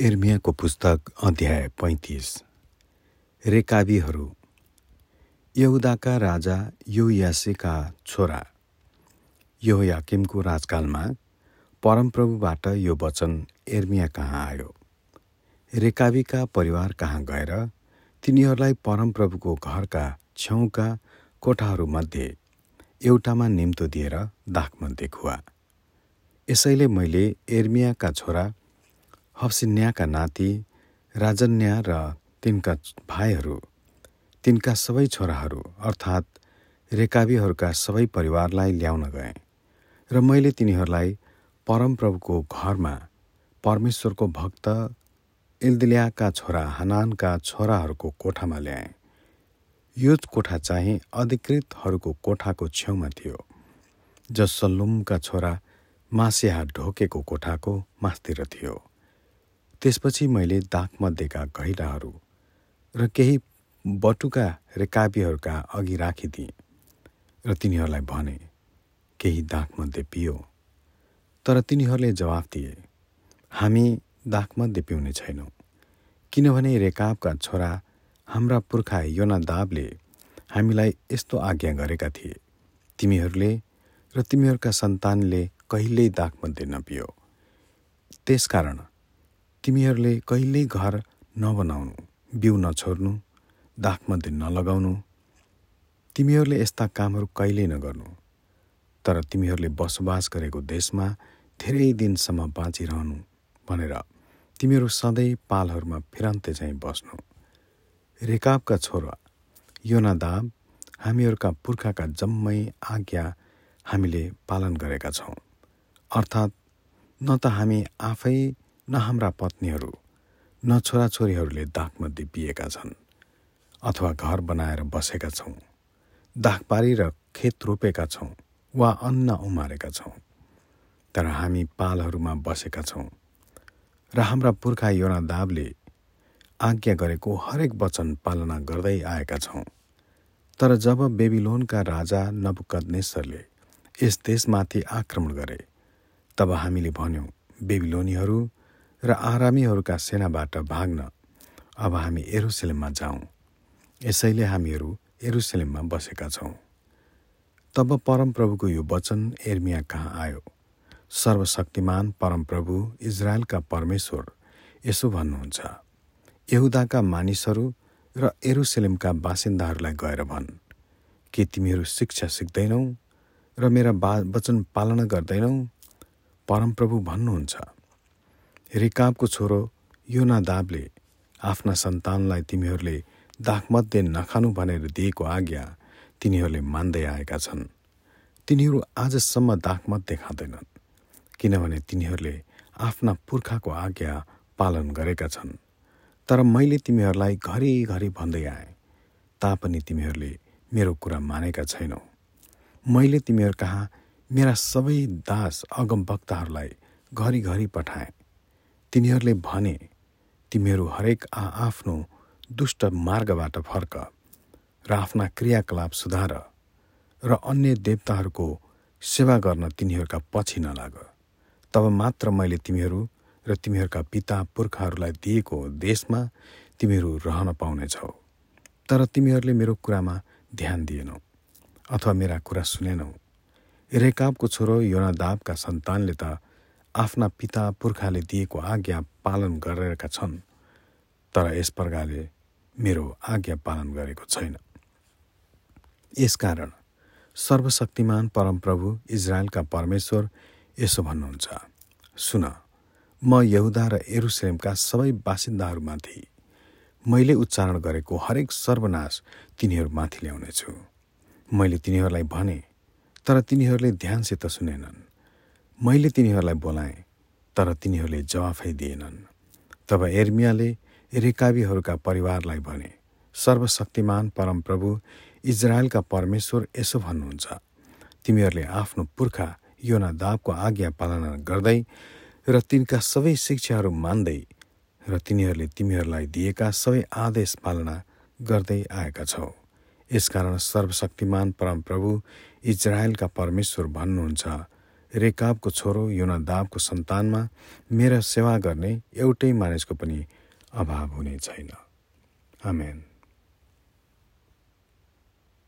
एर्मियाको पुस्तक अध्याय पैँतिस। रेकाबीहरू। यहुदाका राजा योयासेका छोरा। योयाकिमको राजकालमा परमप्रभुबाट यो वचन एर्मिया कहाँ आयो? रेकाबीका परिवार कहाँ गएर तिनीहरूलाई परमप्रभुको घरका छेउका कोठाहरूमध्ये एउटामा निम्तो दिएर दाखमध्ये खुवा। यसैले मैले एर्मियाका छोरा हफ्सिन्याका नाति राजन्या र तिनका भाइहरू तिनका सबै छोराहरू अर्थात् रेकाबीहरूका सबै परिवारलाई ल्याउन गए र मैले तिनीहरूलाई परमप्रभुको घरमा परमेश्वरको भक्त इल्दिल्याका छोरा हनानका छोराहरूको कोठामा ल्याएँ। यो कोठा चाहिँ अधिकृतहरूको कोठाको छेउमा थियो जस छोरा मासिहा ढोकेको कोठाको मास्तिर थियो। त्यसपछि मैले दागमध्येका घैलाहरू र केही बटुका रेकाबीहरूका अघि राखिदिएँ र तिनीहरूलाई भने केही दागमध्ये पियो। तर तिनीहरूले जवाफ दिए हामी दागमध्ये पिउने छैनौँ। किनभने रेकाबका छोरा हाम्रा पुर्खा योनादाबले हामीलाई यस्तो आज्ञा गरेका थिए। तिमीहरूले र तिमीहरूका सन्तानले कहिल्यै दागमध्ये नपियो। त्यसकारण तिमीहरूले कहिल्यै घर नबनाउनु बिउ नछोड्नु दाखमध्ये नलगाउनु। तिमीहरूले यस्ता कामहरू कहिल्यै नगर्नु। तर तिमीहरूले बसोबास गरेको देशमा धेरै दिनसम्म बाँचिरहनु भनेर तिमीहरू सधैँ पालहरूमा फिरन्ते चाहिँ बस्नु। रेकाबका छोरा योनादाब हामीहरूका पुर्खाका जम्मै आज्ञा हामीले पालन गरेका छौँ। अर्थात् न त हामी आफै न हाम्रा पत्नीहरू न छोराछोरीहरूले दागमध्ये पिएका छन् अथवा घर बनाएर बसेका छौँ दागपारी र खेत रोपेका छौँ वा अन्न उमारेका छौँ तर हामी पालहरूमा बसेका छौँ र हाम्रा पुर्खा योनादाबले आज्ञा गरेको हरेक वचन पालना गर्दै आएका छौँ। तर जब बेबिलोनका राजा नबुकदनेश्वरले यस देशमाथि आक्रमण गरे तब हामीले भन्यौँ बेबिलोनीहरू र आरामीहरूका सेनाबाट भाग्न अब हामी एरुसलेममा जाउँ। यसैले हामीहरू एरुसलेममा बसेका छौँ। तब परमप्रभुको यो वचन एर्मिया कहाँ आयो? सर्वशक्तिमान परमप्रभु इजरायलका परमेश्वर यसो भन्नुहुन्छ। यहुदाका मानिसहरू र एरुसलेमका बासिन्दाहरूलाई गएर भन् के तिमीहरू शिक्षा सिक्दैनौ र मेरा बा वचन पालना गर्दैनौ? परमप्रभु भन्नुहुन्छ। रिकाबको छोरो योनादाबले आफ्ना सन्तानलाई तिमीहरूले दाखमध्ये नखानु भनेर दिएको आज्ञा तिनीहरूले मान्दै आएका छन्। तिनीहरू आजसम्म दाखमध्ये खाँदैनन् किनभने तिनीहरूले आफ्ना पुर्खाको आज्ञा पालन गरेका छन्। तर मैले तिमीहरूलाई घरिघरि भन्दै आएँ तापनि तिमीहरूले मेरो कुरा मानेका छैनौ। मैले तिमीहरू कहाँ मेरा सबै दास अगमभक्तहरूलाई घरिघरि पठाएँ। तिनीहरूले भने तिमीहरू हरेक आफ्नो दुष्ट मार्गबाट फर्क र आफ्ना क्रियाकलाप सुधार र अन्य देवताहरूको सेवा गर्न तिनीहरूका पछि नलाग। तब मात्र मैले तिमीहरू र तिमीहरूका पिता पुर्खाहरूलाई दिएको देशमा तिमीहरू रहन पाउनेछौ। तर तिमीहरूले मेरो कुरामा ध्यान दिएनौ अथवा मेरा कुरा सुनेनौ। रेकाबको छोरो योनादाबका सन्तानले त आफ्ना पिता पुर्खाले दिएको आज्ञा पालन गरेका छन् तर यस प्रकारले मेरो आज्ञा पालन गरेको छैन। यसकारण सर्वशक्तिमान परमप्रभु इजरायलका परमेश्वर यसो भन्नुहुन्छ सुन म यहुदा र एरुसलेमका सबै बासिन्दाहरूमाथि मैले उच्चारण गरेको हरेक सर्वनाश तिनीहरूमाथि ल्याउनेछु। मैले तिनीहरूलाई भने तर तिनीहरूले ध्यानसित सुनेनन्। मैले तिनीहरूलाई बोलाएँ तर तिनीहरूले जवाफै दिएनन्। तब एर्मियाले रेकाबीहरूका परिवारलाई भने सर्वशक्तिमान परमप्रभु इजरायलका परमेश्वर यसो भन्नुहुन्छ। तिमीहरूले आफ्नो पुर्खा योनादाबको आज्ञा पालना गर्दै र तिनका सबै शिक्षाहरू मान्दै र तिनीहरूले तिमीहरूलाई दिएका सबै आदेश पालना गर्दै आएका छौ। यसकारण सर्वशक्तिमान परमप्रभु इजरायलका परमेश्वर भन्नुहुन्छ। रेकाबको छोरो योनादाबको सन्तानमा मेरा सेवा गर्ने एउटै मानिसको पनि अभाव हुने छैन। आमेन।